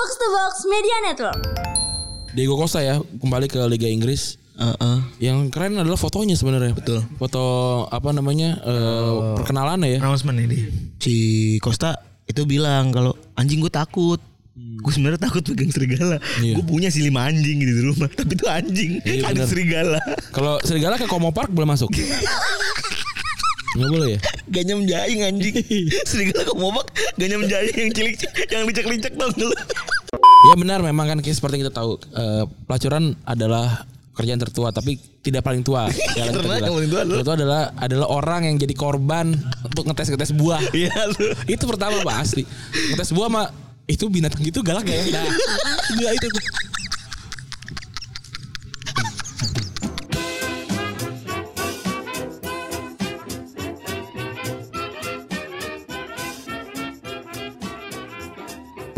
Box to Box Media Network. Diego Costa ya kembali ke Liga Inggris. Heeh. Yang keren adalah fotonya sebenarnya. Betul. Foto apa namanya eh, perkenalan ya. announcement ini. Si Costa itu bilang kalau anjing gue takut. Gue sebenarnya takut pegang serigala. Iya. Gue punya sih lima anjing gitu di rumah, tapi itu anjing, Iya, ada bener. serigala. Kalau serigala ke Komo Park boleh masuk. Nggak boleh ya? Gak nyam jaing anjing. serigala ke mobak gak nyam jaing yang cilik yang licek-licek dong dulu. Ya benar memang kan kayak seperti kita tahu eh, pelacuran adalah kerjaan tertua tapi tidak paling tua. Jalan Karena yang paling tua adalah- Itu adalah adalah orang yang jadi korban untuk ngetes ngetes buah. Iya lu. itu pertama pak asli ngetes buah mah itu binatang gitu galak ya nah gila itu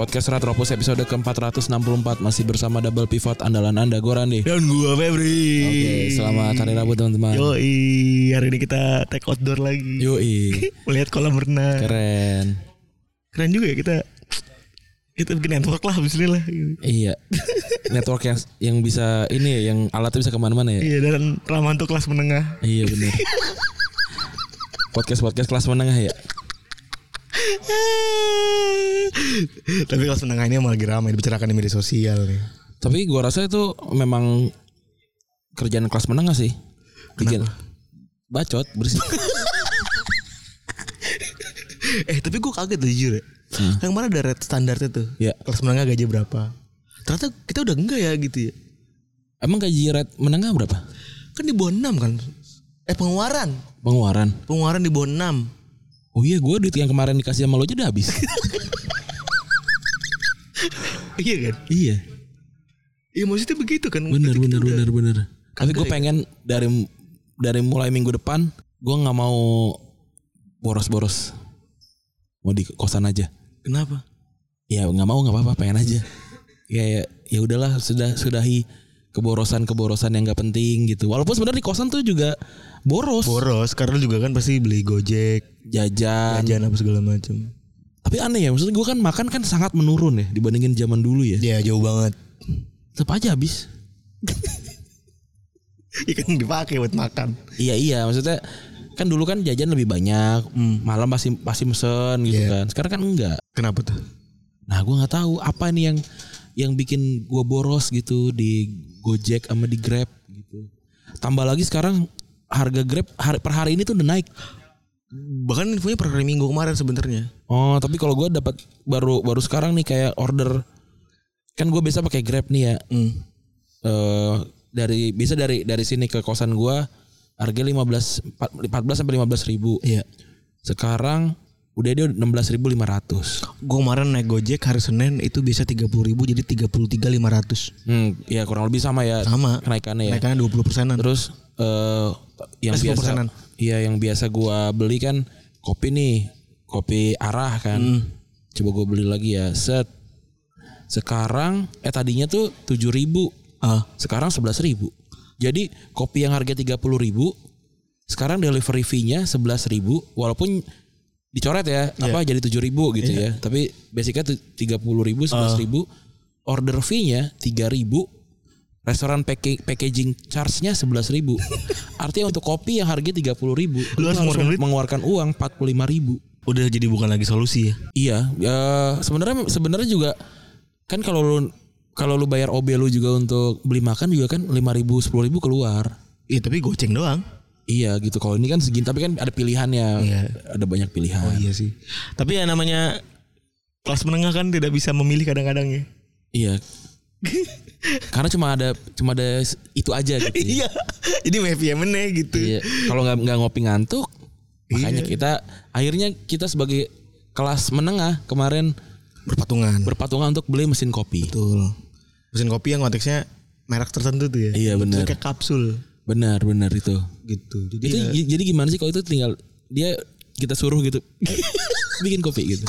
Podcast Retropus episode ke-464 masih bersama double pivot andalan Anda gue Randi. Dan gua Febri. Oke, selamat hari Rabu teman-teman. Yoi, hari ini kita take outdoor lagi. Yoi, Melihat kolam renang. keren. Keren juga ya kita kita bikin network lah abis ini lah. Iya. Network yang yang bisa ini ya, yang alatnya bisa ke mana-mana ya. Iya dan ramah untuk kelas menengah. Iya benar. podcast podcast kelas menengah ya. Tapi kelas menengah ini emang lagi ramai dibicarakan di media sosial nih. Tapi gua rasa itu memang kerjaan kelas menengah sih. Bikin bacot bersih. Eh tapi gue kaget tuh jujur ya. Yang kemarin ada red standarnya tuh. Ya. Kelas menengah gaji berapa? Ternyata kita udah enggak ya gitu ya. Emang gaji red menengah berapa? Kan di bawah 6 kan. Eh pengeluaran. Pengeluaran. Pengeluaran di bawah 6. Oh iya gue duit yang kemarin dikasih sama lo aja udah habis. Iya kan? iya. Iya maksudnya begitu kan. Bener bener bener bener. Tapi gue pengen dari dari mulai minggu depan gue nggak mau boros-boros. Mau di kosan aja. Kenapa? ya nggak mau nggak apa-apa pengen aja ya ya ya udahlah sudah sudahi keborosan keborosan yang nggak penting gitu walaupun sebenarnya di kosan tuh juga boros Boros karena juga kan pasti beli Gojek, jajan jajan apa segala macam. tapi aneh ya maksudnya gue kan makan kan sangat menurun ya dibandingin zaman dulu ya Ya jauh banget. tetap aja habis Iya kan dipakai buat makan. iya iya maksudnya kan dulu kan jajan lebih banyak malam pasti pasti mesen gitu Iya. kan sekarang kan enggak Kenapa tuh? nah gue nggak tahu apa nih yang yang bikin gue boros gitu di Gojek sama di Grab gitu tambah lagi sekarang harga Grab hari, per hari ini tuh udah naik Bahkan infonya per hari Minggu kemarin sebenarnya. oh tapi kalau gue dapat baru baru sekarang nih kayak order kan gue biasa pakai Grab nih ya Hmm. eh dari bisa dari dari sini ke kosan gue harga 15 14 sampai 15 ribu Iya. sekarang udah dia 16.500 Gue kemarin naik Gojek hari Senin itu bisa 30 ribu jadi 33.500 hmm ya kurang lebih sama ya Sama. kenaikannya ya Naikannya 20 persenan. Terus eh yang 10 biasa persenan. Iya yang biasa gua beli kan kopi nih, kopi arah kan. Hmm. Coba gua beli lagi ya. Set. Sekarang eh tadinya tuh 7.000 Ah, Sekarang 11.000 Jadi kopi yang harga 30.000 sekarang delivery fee-nya 11.000 walaupun dicoret ya Iya. apa jadi 7.000 gitu ya. Tapi basicnya tuh 30.000 11.000 order fee-nya 3.000 restoran packing, packaging charge-nya 11.000 Artinya untuk kopi yang harganya 30.000 ribu Lu harus mengeluarkan mengeluarkan uang 45.000 udah jadi bukan lagi solusi ya. Iya, ya sebenarnya sebenarnya juga kan kalau lu kalau lu bayar OB lu juga untuk beli makan juga kan 5.000 10.000 keluar. Iya tapi goceng doang. Iya gitu. Kalau ini kan segini tapi kan ada pilihannya. Iya. Ada banyak pilihan. Oh iya sih. Tapi ya namanya kelas menengah kan tidak bisa memilih kadang-kadang ya. Iya. Karena cuma ada cuma ada itu aja gitu. ya. Iya. Jadi mafia meneh gitu. Iya. Kalau nggak nggak ngopi ngantuk, makanya Iya. kita akhirnya kita sebagai kelas menengah kemarin Berpatungan. berpatungan untuk beli mesin kopi. Betul. Mesin kopi yang konteksnya merek tertentu tuh ya. Iya, benar. Kayak kapsul Benar benar itu. gitu. Jadi Itu ya, jadi gimana sih kalau itu tinggal dia kita suruh gitu bikin kopi gitu.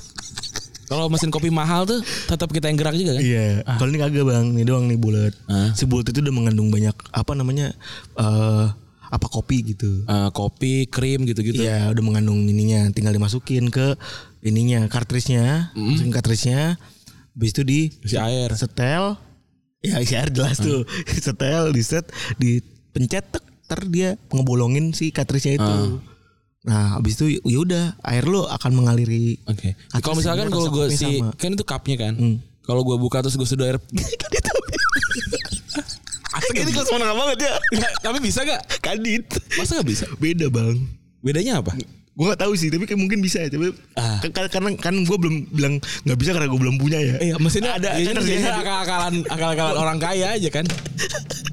Kalau mesin kopi mahal tuh tetap kita yang gerak juga kan? Iya. Kalau ini kagak bang, ini doang nih bulat. Ah. Si bulat itu udah mengandung banyak apa namanya eh apa kopi gitu. Eh, kopi, krim gitu-gitu. Iya, udah mengandung ininya, tinggal dimasukin ke ininya, kartrisnya, masukin kartrisnya. Habis itu di Si air. setel ya isi air jelas tuh setel di set dipencet ter dia ngebolongin si cartridge-nya itu nah habis itu ya udah air lo akan mengaliri Oke. Atas Kalau misalkan kalau gue si sama. kan itu cupnya kan. Hmm. Kalau gue buka terus gue seduh air. ini kelas menengah banget ya Nggak, tapi bisa gak? kadit Masa gak bisa? beda bang Bedanya apa? gue gak tahu sih tapi kayak mungkin bisa ya tapi Ah. kan- kan- karena kan gue belum bilang nggak bisa karena gue belum punya ya Iya, mesinnya ada. Ini kan akal-akalan akal-akalan orang kaya aja kan.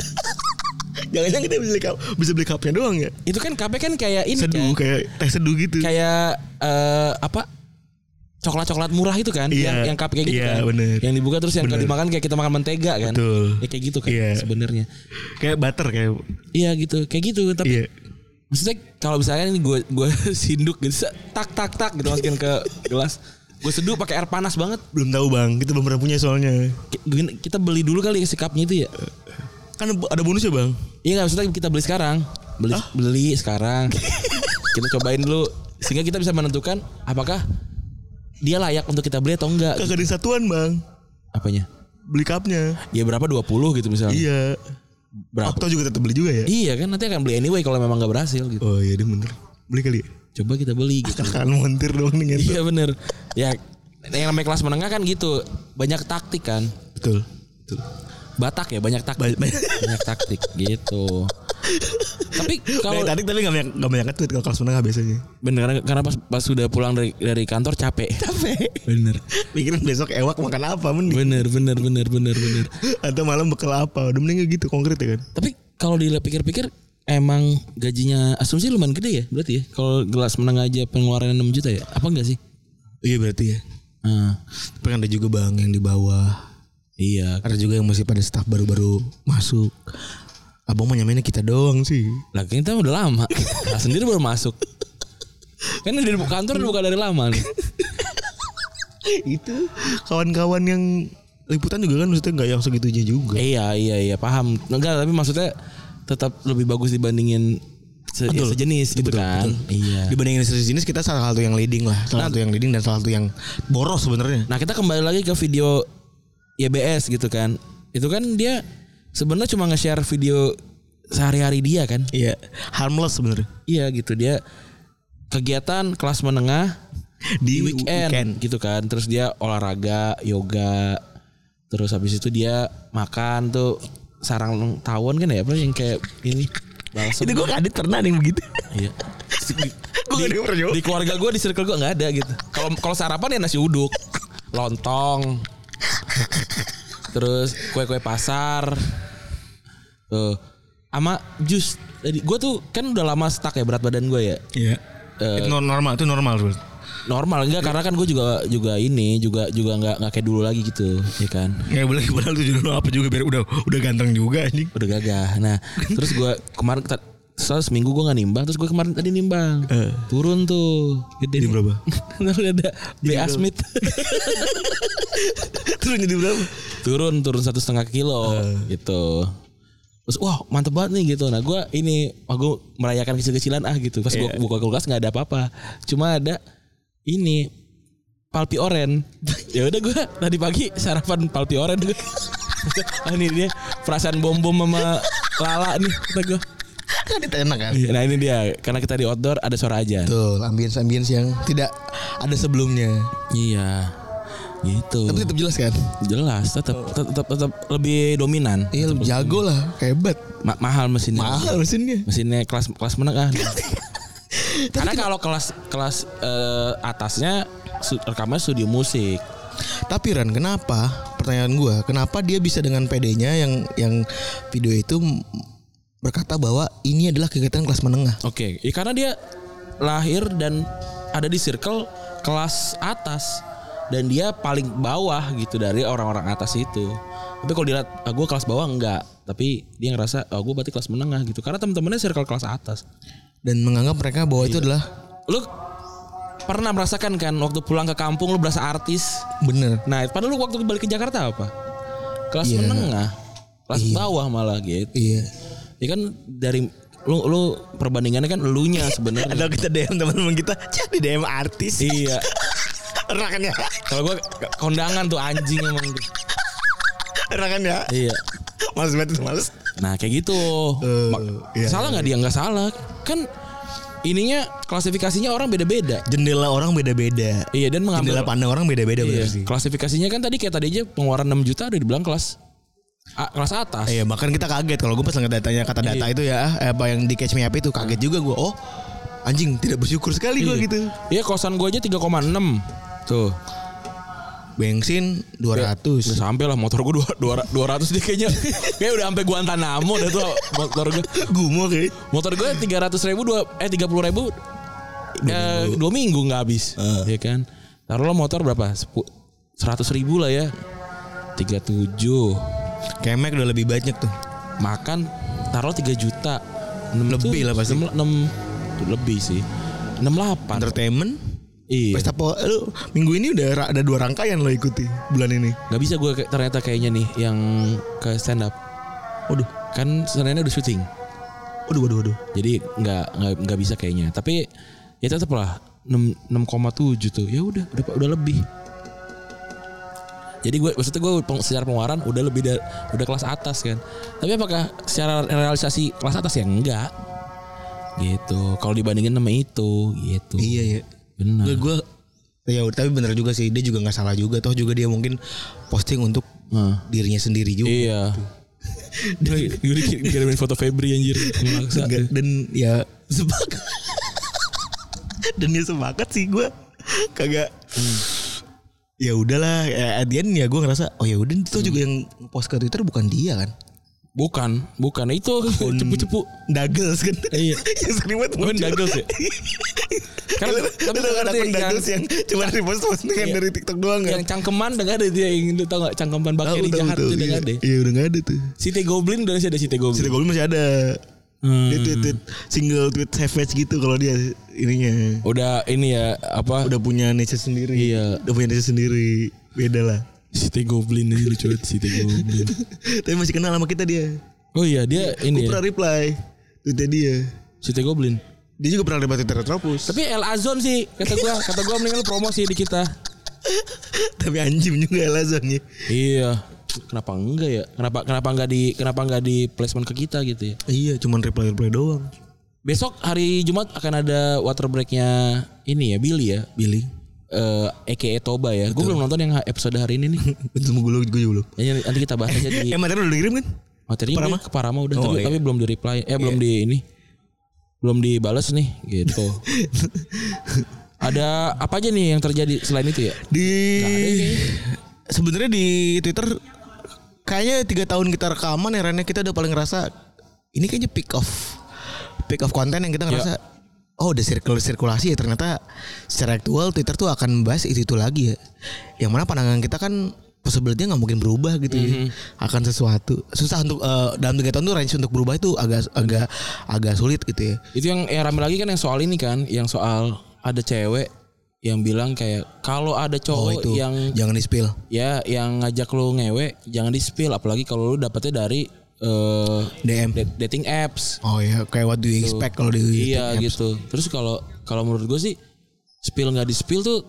jangan-jangan kita bisa beli cup, bisa beli cupnya doang ya Itu kan KP kan kayak ini seduh kan. kayak teh seduh gitu Kayak eh, apa? Coklat-coklat murah itu kan Iya. yang yang cup kayak gitu Iya, kan. bener. Yang dibuka terus yang Bener. dimakan kayak kita makan mentega kan. Betul. Ya kayak gitu kan Iya. sebenarnya. kayak butter kayak Iya gitu. Kayak gitu tapi iya maksudnya kalau misalnya ini gue gue sinduk gitu tak tak tak gitu masukin ke gelas gue seduh pakai air panas banget belum tahu bang kita belum pernah punya soalnya kita beli dulu kali si cupnya itu ya kan ada bonusnya bang. Iya nggak maksudnya kita beli sekarang. Beli beli sekarang. Kita cobain dulu. Sehingga kita bisa menentukan apakah dia layak untuk kita beli atau enggak. Kagak ada satuan bang. Apanya? Beli cupnya. Ya berapa? 20 gitu misalnya. Iya. Berapa? Okto juga tetap beli juga ya? Iya kan nanti akan beli anyway kalau memang nggak berhasil gitu. Oh iya dia bener. Beli kali ya? Coba kita beli gitu. Akan montir dong nih gitu. iya bener. Ya yang namanya kelas menengah kan gitu. Banyak taktik kan. Betul betul Batak ya banyak taktik. Banyak- banyak. banyak taktik gitu. Tapi kalau tadi tapi nggak banyak nggak banyak tweet kalau kelas menengah biasanya bener karena, karena pas pas sudah pulang dari dari kantor capek. capek Bener. mikirin besok ewak makan apa mending Bener bener bener bener bener. atau malam bekal apa udah mending gitu konkret ya kan Tapi kalau dipikir-pikir emang gajinya asumsi lumayan gede ya berarti ya. Kalau gelas menengah aja pengeluarannya 6 juta ya. Apa enggak sih? iya berarti ya Nah, tapi kan ada juga bang yang di bawah iya. ada juga yang masih pada staff baru-baru masuk abang mau nyamainnya kita doang sih Lah kita udah lama. Nah, sendiri baru masuk. Kan di kantor udah buka dari lama nih. itu kawan-kawan yang liputan juga kan maksudnya nggak yang segitunya juga Iya iya iya paham. Enggak tapi maksudnya tetap lebih bagus dibandingin se- ya, Betul. sejenis gitu kan. Iya. dibandingin sejenis kita salah satu yang leading lah salah satu yang leading dan salah satu yang boros sebenarnya Nah kita kembali lagi ke video YBS gitu kan. Itu kan dia sebenarnya cuma nge-share video sehari-hari dia kan. iya harmless sebenarnya Iya gitu dia kegiatan kelas menengah di, weekend, gitu kan. Terus dia olahraga, yoga. Terus habis itu dia makan tuh sarang tawon kan ya apa yang kayak ini balsam. itu gue kadit pernah nih begitu Iya. denger Jo. di keluarga gue di circle gue nggak ada gitu. Kalau kalau sarapan ya nasi uduk, lontong, terus kue-kue pasar, tuh, sama jus. Jadi gue tuh kan udah lama stuck ya berat badan gue ya. iya Eh, itu normal itu normal bro Normal enggak karena kan gue juga juga ini juga juga nggak nggak kayak dulu lagi gitu, ya kan. Ya boleh padahal tujuh dulu apa juga biar udah udah ganteng juga anjing. Udah gagah. Nah, terus gue kemarin kita soal seminggu gue nggak nimbang, terus gue kemarin tadi nimbang, Eh. turun tuh, Jadi nih. berapa? Terus ada BA Smith. Terus jadi berapa? turun turun satu setengah kilo gitu terus wah mantep banget nih gitu nah gue ini aku merayakan kecil-kecilan ah gitu pas gue Iya. buka kulkas nggak ada apa-apa cuma ada ini palpi oren ya udah gue tadi pagi sarapan palpi oren gue ah ini dia perasaan bom bom sama lala nih kata gue Kan itu enak kan? nah ini dia karena kita di outdoor ada suara aja Betul, ambience ambience yang tidak ada sebelumnya. iya gitu Tapi tetap jelas kan? jelas tetap tetap tetap lebih dominan Iya, lebih jago lah, hebat. Ma- mahal mesinnya Mahal mesinnya. mesinnya kelas kelas menengah. Karena kalau kelas kelas eh, atasnya rekamannya studio musik. Tapi Ran, kenapa? Pertanyaan gua, kenapa dia bisa dengan PD-nya yang yang video itu berkata bahwa ini adalah kegiatan kelas menengah. Oke, ya karena dia lahir dan ada di circle kelas atas dan dia paling bawah gitu dari orang-orang atas itu. Tapi kalau dilihat ah, gue kelas bawah enggak, tapi dia ngerasa oh gue berarti kelas menengah gitu. Karena teman-temannya circle kelas atas. Dan menganggap mereka bahwa itu adalah Lu pernah merasakan kan waktu pulang ke kampung lu berasa artis bener. Nah, padahal lu waktu balik ke Jakarta apa? Kelas Iya. menengah, kelas bawah malah gitu. Iya. Ya kan dari lu lu perbandingannya kan elunya sebenarnya. Atau kita DM teman-teman kita, jadi DM artis. iya. Pernah kan ya? Kalau gue kondangan tuh anjing emang tuh. Pernah kan ya? Iya. Males banget males. Nah kayak gitu. Ma- iya, salah nggak dia nggak salah. Kan ininya klasifikasinya orang beda-beda. Jendela orang beda-beda. Iya dan mengambil Jendela pandang orang beda-beda Iya. bener sih. Klasifikasinya kan tadi kayak tadi aja pengeluaran 6 juta udah dibilang kelas A- kelas atas. Iya bahkan kita kaget. Kalau gue pas ngeliat datanya kata data Iya. itu ya eh, apa yang di catch me up itu kaget juga gue oh anjing tidak bersyukur sekali gue Iya. gitu. Iya kosan gue aja 3,6 Tuh. Bensin Udah 200 sampai lah motor gue 200 200 deh kayaknya. Kayak udah sampai Guantanamo dah tuh motor gue gumo kayak Motor gue 300 ribu dua, Eh 30 ribu eh, Dua minggu gak habis. Ya kan? Taruhlah motor berapa? 10 100 ribu lah ya. 37 kemek udah lebih banyak tuh. Makan Taruh 3 juta. 6 Lebih lah pasti. 6, Lebih sih. 68 entertainment? Iya. Pesta po lu minggu ini udah ada dua rangkaian lo ikuti bulan ini. Gak bisa gue ternyata kayaknya nih Yang ke stand up waduh. Kan Seninnya udah syuting. Waduh waduh waduh. Jadi nggak nggak nggak bisa kayaknya. Tapi ya tetap lah 6 6,7 tuh. Ya udah udah udah lebih. Jadi gue maksudnya gue secara pengeluaran udah lebih dari udah kelas atas kan. Tapi apakah secara realisasi kelas atas ya enggak? Gitu. Kalau dibandingin sama itu gitu. iya ya Benar. gue gue ya tapi bener juga sih dia juga nggak salah juga toh juga dia mungkin posting untuk Nah, dirinya sendiri juga iya. Gue gue kirimin foto Febri anjir. Maksa. Dan ya sepakat dan ya sepakat sih gue kagak ya udahlah ya, at the end ya gue ngerasa oh ya udah itu juga yang post ke twitter bukan dia kan Bukan, bukan itu cepu-cepu. Douglas kan Iya. yang sering banget Oh, muncul. Douglas ya? Kan Kan, tapi kan ngerti akun yang- Douglas yang cuma repost postingan Iya. dari TikTok doang kan yang cangkeman udah ada dia yang lu tau gak cangkeman bakteri tahu, jahat tuh udah Iya. ada. Iya udah gak ada tuh. City Goblin udah masih ada City Goblin. Sida Goblin masih ada. Hmm. Dia tweet, tweet single tweet savage gitu kalau dia ininya. Udah ini ya apa? Udah punya niche sendiri. Iya. Udah punya niche sendiri. Beda lah. City Goblin aja lucu banget City Goblin. Tapi masih kenal sama kita dia. Oh iya dia Gue ini pernah ya. reply tweetnya dia. City Goblin. Dia juga pernah debat Twitter Retropus. Tapi El Azon sih kata gua kata gua mendingan lu promosi di kita. Tapi anjing juga Elazon ya. Iya. Kenapa enggak ya? Kenapa kenapa enggak di kenapa enggak di placement ke kita gitu ya? Iya, cuman reply-reply doang. Besok hari Jumat akan ada water breaknya ini ya Billy ya. Billy. Eh EKE Toba ya. Gue belum nonton yang episode hari ini nih. Betul gue gue juga belum. Ya, nanti kita bahas aja di Eh materi udah dikirim kan? materinya Parama? ke Parama udah Oh, tapi, iya. tapi belum di reply eh belum di ini belum dibales nih gitu ada apa aja nih yang terjadi selain itu ya Di sebenarnya di Twitter kayaknya tiga tahun kita rekaman ya Rene kita udah paling ngerasa ini kayaknya pick off pick off konten yang kita ngerasa oh udah sirkul sirkulasi ya ternyata secara aktual Twitter tuh akan membahas itu itu lagi ya. Yang mana pandangan kita kan possibility nggak mungkin berubah gitu ya akan sesuatu. Susah untuk eh, dalam tiga tahun tuh range untuk berubah itu agak agak agak sulit gitu ya. Itu yang yang rame lagi kan yang soal ini kan yang soal ada cewek yang bilang kayak kalau ada oh cowok itu. yang jangan di spill ya yang ngajak lu ngewe jangan di spill apalagi kalau lu dapetnya dari eh, DM da- dating apps. Oh ya kayak what do you expect kalau di iya apps. gitu. Terus kalau kalau menurut gue sih spill nggak di spill tuh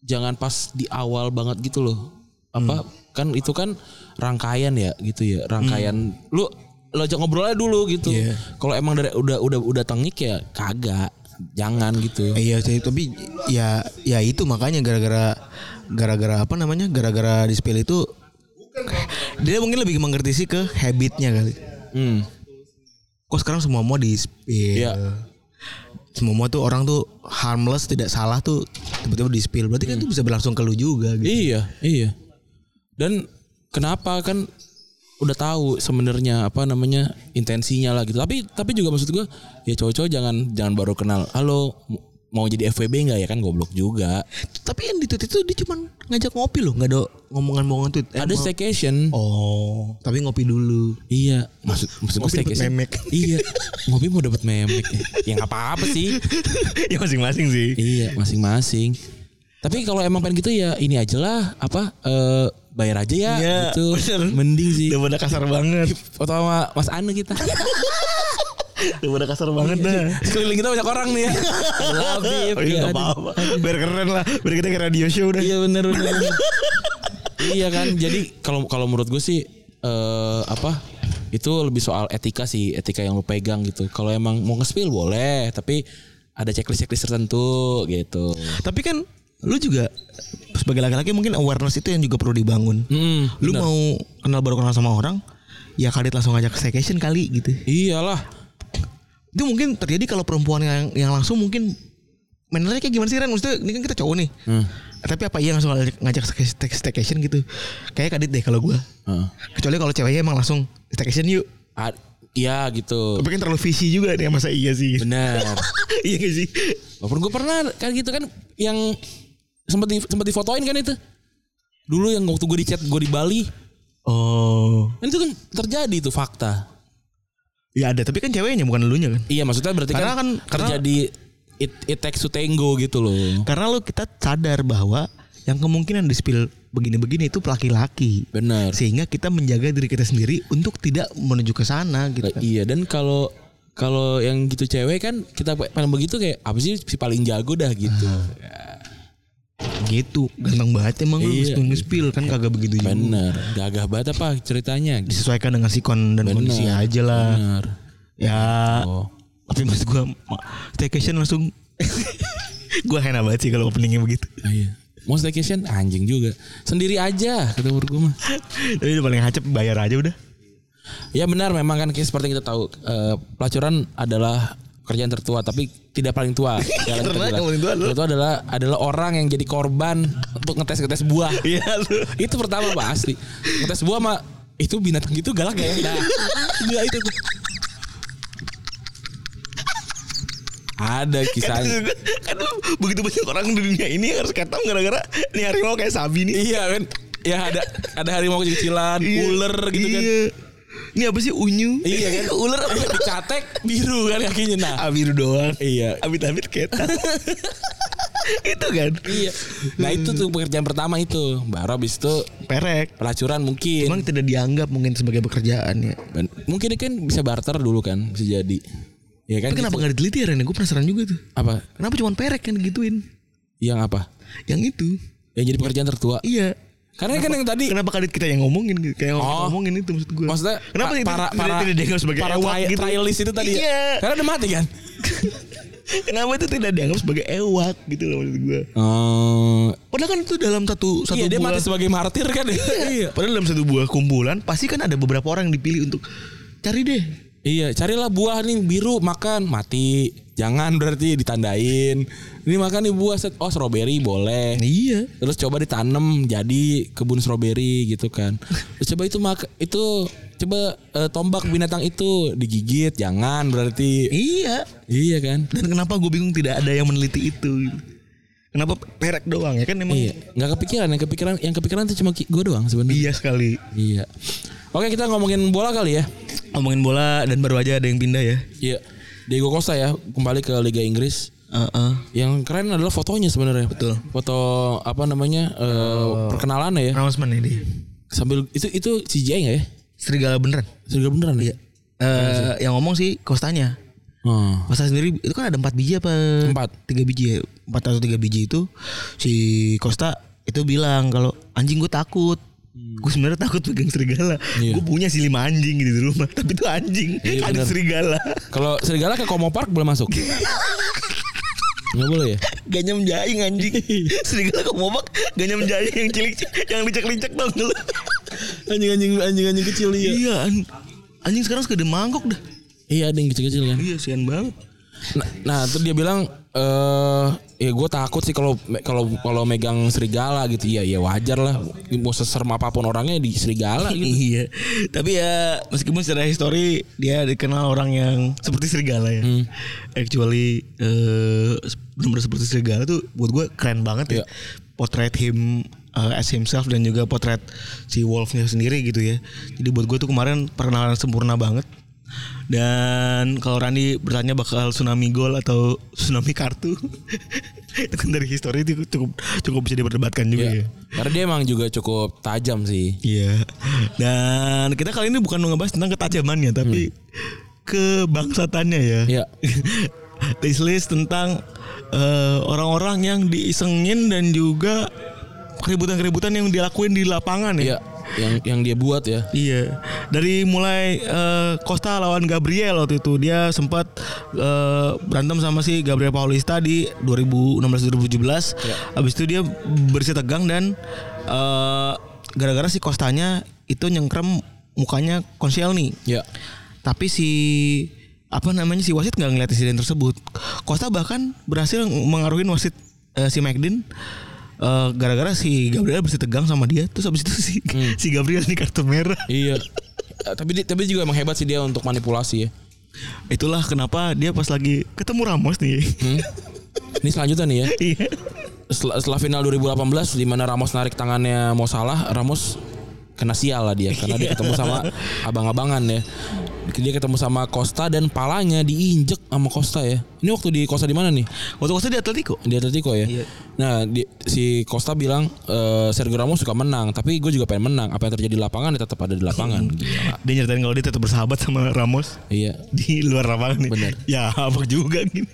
jangan pas di awal banget gitu loh. Apa kan itu kan rangkaian ya gitu ya. Rangkaian. Lu lo ajak ngobrol aja dulu gitu. Iya. kalau emang dari udah udah udah tengik ya kagak jangan gitu Iya sih, tapi ya ya itu makanya gara-gara gara-gara apa namanya? Gara-gara di spill itu dia mungkin lebih mengerti sih ke habitnya kali. hmm. Kok sekarang semua mau di spill. Iya. Semua mau tuh orang tuh harmless tidak salah tuh tiba-tiba di spill. Berarti kan itu bisa berlangsung ke lu juga gitu. iya iya dan kenapa kan udah tahu sebenarnya apa namanya intensinya lah gitu tapi tapi juga maksud gue ya cowok-cowok jangan jangan baru kenal halo mau jadi FWB nggak ya kan goblok juga Tapi yang di tweet itu dia cuma ngajak ngopi loh, nggak ada ngomongan-ngomongan tweet. Eh, ada staycation Oh, tapi ngopi dulu. iya maksud maksud Ngopi staycation memek. iya ngopi mau dapat memek ya ya nggak apa-apa sih ya masing-masing sih. iya masing-masing tapi kalau emang pengen gitu ya ini aja lah apa eh, bayar aja ya Iya, gitu bener. mending sih Udah pada kasar banget. foto sama Mas Anu kita Udah kasar banget dah. Sekeliling kita banyak orang nih ya. Labib. Oh, iya, ya, apa-apa. Biar keren lah. Biar kita kayak radio show udah. Iya bener bener. iya kan. Jadi kalau kalau menurut gue sih eh apa? Itu lebih soal etika sih, etika yang lu pegang gitu. Kalau emang mau nge-spill boleh, tapi ada checklist-checklist tertentu gitu. Tapi kan lu juga sebagai laki-laki mungkin awareness itu yang juga perlu dibangun. Hmm, lu bener. mau kenal baru kenal sama orang, ya kali langsung ngajak staycation kali gitu. Iyalah. Itu mungkin terjadi kalau perempuan yang yang langsung mungkin mannernya kayak gimana sih Ren? Maksudnya ini kan kita cowok nih. Hmm. Tapi apa iya langsung ngajak, ngajak stay- staycation gitu? Kayak kadit deh kalau gua. Heeh. Kecuali kalau ceweknya emang langsung staycation yuk. Iya gitu. Tapi kan terlalu visi juga nih masa iya sih. Benar. iya gak sih? Walaupun gue pernah kan gitu kan yang sempat di, sempat difotoin kan itu. Dulu yang waktu gue di chat gue di Bali, Oh. kan itu kan terjadi itu fakta. Ya ada, tapi kan ceweknya bukan elunya kan. Iya maksudnya berarti Karena kan, kan- karena- terjadi it, it takes to tango gitu loh. Karena lu kita sadar bahwa yang kemungkinan di spill begini-begini itu laki-laki. Benar. Sehingga kita menjaga diri kita sendiri untuk tidak menuju ke sana gitu. Nah, iya dan kalau kalau yang gitu cewek kan kita paling begitu kayak apa sih si paling jago dah gitu. Gitu. Ganteng banget emang Iya. nge-spill kan kagak begitu juga. Bener. Gagah banget apa ceritanya? Disesuaikan dengan sikon dan Bener. kondisi aja lah. Bener. Ya. Oh. Tapi maksud gua ma- staycation langsung gua enak banget sih kalau openingnya begitu. Ah, iya. Mau staycation anjing juga. Sendiri aja kata gue mah. Tapi udah paling hacep bayar aja udah. Ya benar memang kan kayak seperti kita tahu eh, pelacuran adalah kerjaan tertua tapi tidak paling tua. Karena yang paling tua adalah- Itu adalah adalah orang yang jadi korban untuk ngetes ngetes buah. Iya itu pertama pak asli. Ngetes buah mah itu binatang itu galak ya. Nah, gila itu. Ada kisahnya. kan begitu banyak orang di dunia ini harus ketemu gara-gara nih harimau kayak sabi nih. Iya kan. Ya ada ada harimau kecil-kecilan, Iya. ular gitu kan. Ini apa sih unyu? Iya kan. ular apa? Dicatek biru kan kakinya. Nah. Abiru doang. Iya. Abit-abit ketat. itu kan. Iya. Nah itu tuh pekerjaan pertama itu. Baru habis itu Perek. pelacuran mungkin. Emang tidak dianggap mungkin sebagai pekerjaan ya. Ben- mungkin kan bisa barter dulu kan, bisa jadi. Ya kan? Tapi kenapa gitu. nggak diteliti ya Ren? Gue penasaran juga tuh. Apa? Kenapa cuma perek yang digituin? Yang apa? Yang itu. Yang jadi pekerjaan tertua. Iya. Karena kan yang tadi Kenapa kadit kita yang ngomongin? Kayak Oh. ngomongin itu maksud gue. maksudnya kenapa itu para tidak- para tidak dianggap sebagai para ewak gitu? trialist itu tadi Iya. ya. Karena udah mati kan. Kenapa itu tidak dianggap sebagai ewak gitu loh maksud gue. Oh, Padahal kan itu dalam satu satu iya dia buah. mati sebagai martir kan ya. iya. Padahal dalam satu buah kumpulan pasti kan ada beberapa orang yang dipilih untuk cari deh. Iya, carilah buah nih biru makan mati. Jangan berarti ditandain. Ini makan nih buah set oh strawberry boleh. Iya. Terus coba ditanam jadi kebun stroberi gitu kan. Terus coba itu mak itu coba eh, tombak binatang itu digigit jangan berarti. Iya. Iya kan? Dan kenapa gue bingung tidak ada yang meneliti itu? Kenapa perek doang ya kan emang Iya, nggak kepikiran yang kepikiran yang kepikiran tuh cuma gue doang sebenarnya. iya sekali. Iya. Oke kita ngomongin bola kali ya. Ngomongin bola dan baru aja ada yang pindah ya. Iya. Diego Costa ya kembali ke Liga Inggris. Heeh. Yang keren adalah fotonya sebenarnya. Betul. Foto apa namanya eh, perkenalan ya. Announcement ini. Sambil itu itu CGI nggak ya? Serigala beneran. Serigala beneran ya? Eh yang ngomong sih Kostanya. Oh. Costa sendiri itu kan ada empat biji apa? Empat. Tiga biji ya. Empat atau tiga biji itu si Costa itu bilang kalau anjing gue takut. Gue sebenarnya takut pegang serigala. Iya. Gue punya sih lima anjing gitu di rumah, tapi itu anjing, Iya, ada bener. serigala. Kalau serigala ke Komo Park boleh masuk? Nggak boleh ya? Gak nyam jaing anjing. serigala ke mobak gak nyam jaing yang cilik yang licak-licak dong lu. Anjing-anjing anjing-anjing kecil iya. Iya, an- anjing sekarang suka mangkok dah. Iya ada yang kecil-kecil kan. Iya, sian banget. Nah, nah terus dia bilang eh ya gue takut sih kalau kalau kalau megang serigala gitu ya ya wajar lah mau seserem apa pun orangnya di serigala gitu. Iya. Tapi ya meskipun secara histori dia dikenal orang yang seperti serigala ya. Hmm. Actually eh benar-benar seperti serigala tuh buat gue keren banget ya. Iya. Potret him eh, as himself dan juga potret si Wolfnya sendiri gitu ya. Jadi buat gue tuh kemarin perkenalan sempurna banget. Dan kalau Randi bertanya bakal tsunami gol atau tsunami kartu, itu kan dari histori itu cukup cukup bisa diperdebatkan juga ya. Iya. Karena dia emang juga cukup tajam sih. Iya. Dan kita kali ini bukan ngebahas tentang ketajamannya, tapi kebangsatannya ya. Iya. This list tentang eh, orang-orang yang diisengin dan juga keributan-keributan yang dilakuin di lapangan ya. Iya. Yang yang dia buat ya. Iya, dari mulai eh, Costa lawan Gabriel waktu itu dia sempat eh, berantem sama si Gabriel Paulista di 2016-2017. Iya. Abis itu dia bersih tegang dan eh, gara-gara si Costanya itu nyengkrem mukanya Koscielny. Iya. Tapi si apa namanya si wasit nggak ngeliat insiden tersebut. Costa bahkan berhasil mengaruhin wasit eh, si Eh, gara-gara si Gabriel bersih tegang sama dia. Terus habis itu si si Gabriel nih kartu merah. Iya. Eh, tapi tapi juga emang hebat sih dia untuk manipulasi ya. Itulah kenapa dia pas lagi ketemu Ramos nih. Hmm? Ini selanjutnya nih ya. Iya. Setelah, setelah final 2018 di mana Ramos narik tangannya mau salah, Ramos kena sial lah dia karena dia ketemu sama abang-abangan ya. Dia ketemu sama Costa dan palanya diinjek sama Costa ya. Ini waktu di Costa di mana nih? Waktu Costa di Atletico. Di Atletico ya. Iya. Nah, di- si Costa bilang eh, Sergio Ramos suka menang, tapi gue juga pengen menang. Apa yang terjadi di lapangan ya tetap ada di lapangan. Gila. Dia nyeritain kalau dia tetap bersahabat sama Ramos Iya. di luar lapangan nih. Bener. Ya apa juga gini.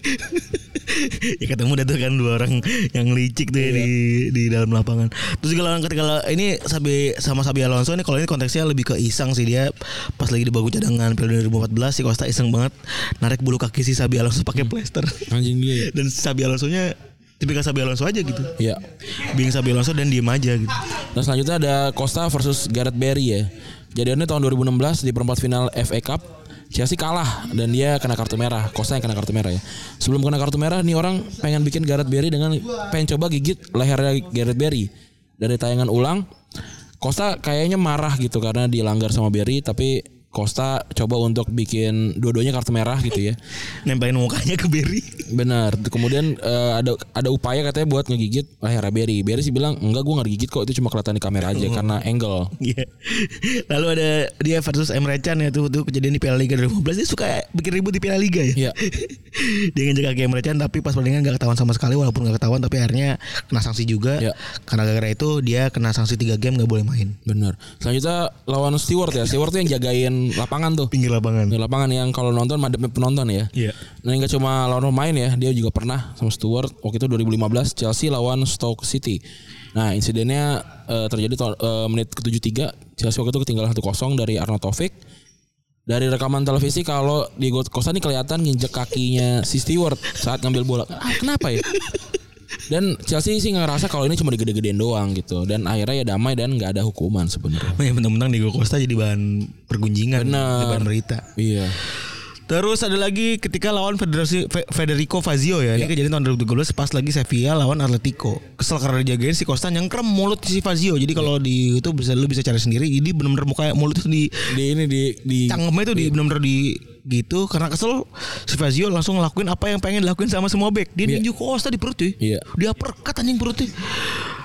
ya ketemu dah tuh kan dua orang yang licik tuh ya di di dalam lapangan. Terus juga lawan ketika ini Sabi sama Sabi Alonso ini kalau ini konteksnya lebih ke iseng sih dia pas lagi di bangku cadangan Piala 2014 si Costa iseng banget narik bulu kaki si Sabi Alonso pakai plester. Anjing dia. ya. Dan Sabi Alonso-nya tipikal Sabi Alonso aja gitu. Iya. Bingung Sabi Alonso dan diem aja gitu. Nah selanjutnya ada Costa versus Gareth Barry ya. Jadiannya tahun 2016 di perempat final FA Cup. Chelsea kalah dan dia kena kartu merah. Costa yang kena kartu merah ya. Sebelum kena kartu merah nih orang pengen bikin Gareth Barry dengan pengen coba gigit lehernya Gareth Barry. Dari tayangan ulang Costa kayaknya marah gitu karena dilanggar sama Barry tapi Costa coba untuk bikin dua-duanya kartu merah gitu ya. Nempelin mukanya ke Berry. Benar. Kemudian eh, ada ada upaya katanya buat ngegigit lehernya Barry. Barry sih bilang enggak gue nggak digigit kok itu cuma kelihatan di kamera aja karena angle. Iya. Lalu ada dia versus Emre Can ya tuh, tuh kejadian di Piala Liga 2015 dia suka bikin ribut di Piala Liga ya. Iya. dia nginjek kaki Emre Can tapi pas pertandingan gak ketahuan sama sekali walaupun gak ketahuan tapi akhirnya kena sanksi juga. Iya. Karena gara-gara itu dia kena sanksi 3 game gak boleh main. Bener. Selanjutnya lawan Stewart ya. Stewart tuh yang jagain lapangan tuh. Pinggir lapangan. Di lapangan yang kalau nonton madepnya penonton ya. Iya. Nah nggak cuma lawan pemain ya, dia juga pernah sama Stewart waktu itu 2015 Chelsea lawan Stoke City. Nah insidennya eh, terjadi eh, menit ke-73 Chelsea waktu itu ketinggalan 1-0 dari Arnaud Taufik. Dari rekaman televisi kalau Diego Costa ini kelihatan nginjek kakinya si Stewart saat ngambil bola. Ah, kenapa ya? Dan Chelsea sih ngerasa kalau ini cuma digede-gedein doang gitu. Dan akhirnya ya damai dan nggak ada hukuman sebenarnya. Oh, ya mentang-mentang Diego Costa jadi bahan pergunjingan, Bener. bahan berita. Iya. Terus ada lagi ketika lawan Federasi Fe- Federico Fazio ya. Ini kejadian tahun 2013 pas lagi Sevilla lawan Atletico. Kesel karena dijagain si Costa nyengkrem mulut si Fazio. Jadi kalau di itu bisa lu bisa cari sendiri. Jadi benar-benar muka mulut itu di Di ini di di cangkemnya itu di benar-benar di gitu karena kesel si Fazio langsung ngelakuin apa yang pengen dilakuin sama semua back. Dia Iya. ninju Costa di perut cuy. Iya. Dia perkat anjing perutnya.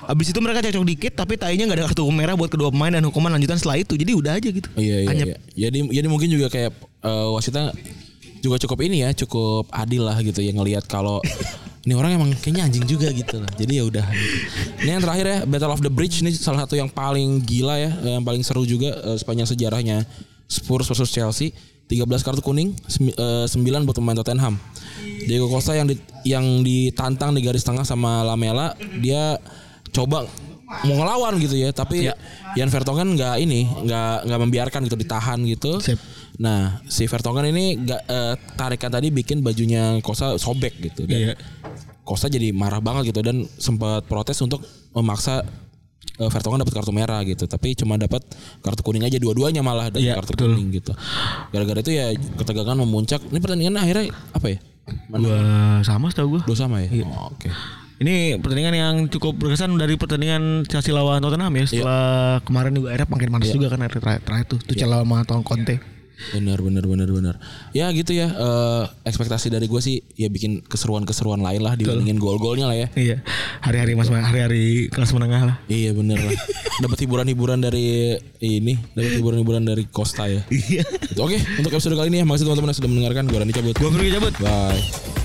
Abis itu mereka cekcok dikit tapi tainya nggak ada kartu merah buat kedua pemain dan hukuman lanjutan setelah itu. Jadi udah aja gitu. Iya iya, iya. Jadi jadi mungkin juga kayak eh, wasitnya juga cukup ini ya, cukup adil lah gitu ya ngelihat kalau ini orang emang kayaknya anjing juga gitu lah. Jadi ya udah. gitu. Ini yang terakhir ya, Battle of the Bridge ini salah satu yang paling gila ya, yang paling seru juga eh, sepanjang sejarahnya Spurs versus Chelsea. 13 kartu kuning, 9 buat pemain Tottenham. Diego Costa yang di, yang ditantang di garis tengah sama Lamela, dia coba mau ngelawan gitu ya, tapi Jan Vertonghen nggak ini, nggak nggak membiarkan gitu ditahan gitu. Sip. Nah, si Vertonghen ini nggak eh, tarikan tadi bikin bajunya Costa sobek gitu. Dan Iya. Costa jadi marah banget gitu dan sempat protes untuk memaksa eh, Vertonghen dapat kartu merah gitu, tapi cuma dapat kartu kuning aja dua-duanya malah dari Iya, kartu betul. kuning gitu. Gara-gara itu ya ketegangan memuncak. Ini pertandingan akhirnya apa ya? Dua sama setahu gue. Dua sama ya? Iya. Oh, Oke. Ini pertandingan yang cukup berkesan dari pertandingan Chelsea lawan Tottenham ya. Setelah kemarin juga akhirnya makin panas juga kan akhir terakhir, terakhir tuh. Tuh Chelsea lawan tahun Conte. Benar benar benar benar. Ya gitu ya. eh, ekspektasi dari gue sih ya bikin keseruan-keseruan lain lah dibandingin gol-golnya lah ya. Iya. Hari-hari mas hari-hari kelas menengah lah. Iya bener lah. Dapat hiburan-hiburan dari ini, dapat hiburan-hiburan dari Costa ya. Iya. Oke, untuk episode kali ini ya makasih teman-teman yang sudah mendengarkan. Gue Randy cabut. Pergi cabut. Bye.